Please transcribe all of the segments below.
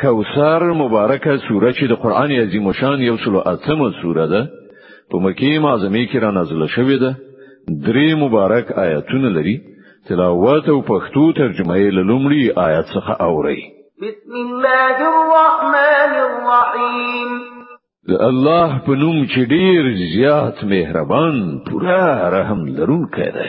کوثر مبارکه سوره چې د قران عظیم شان یو سلو اتمه سوره ده په مکی معظمه کې را نازله شوې ده درې مبارک آیاتونه لري تلاوت او پښتو ترجمه یې لومړی آیات څخه اوري بسم الله الرحمن الرحیم الله په نوم چې ډیر زیات مهربان پورا رحم لرونکی دی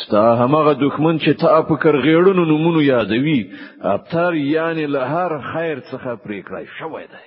ستا همغه دښمن چې تا په کرغېړونو نمونو یادوي ابتر یعنی له هر خیر څخه پریکړای شوی دی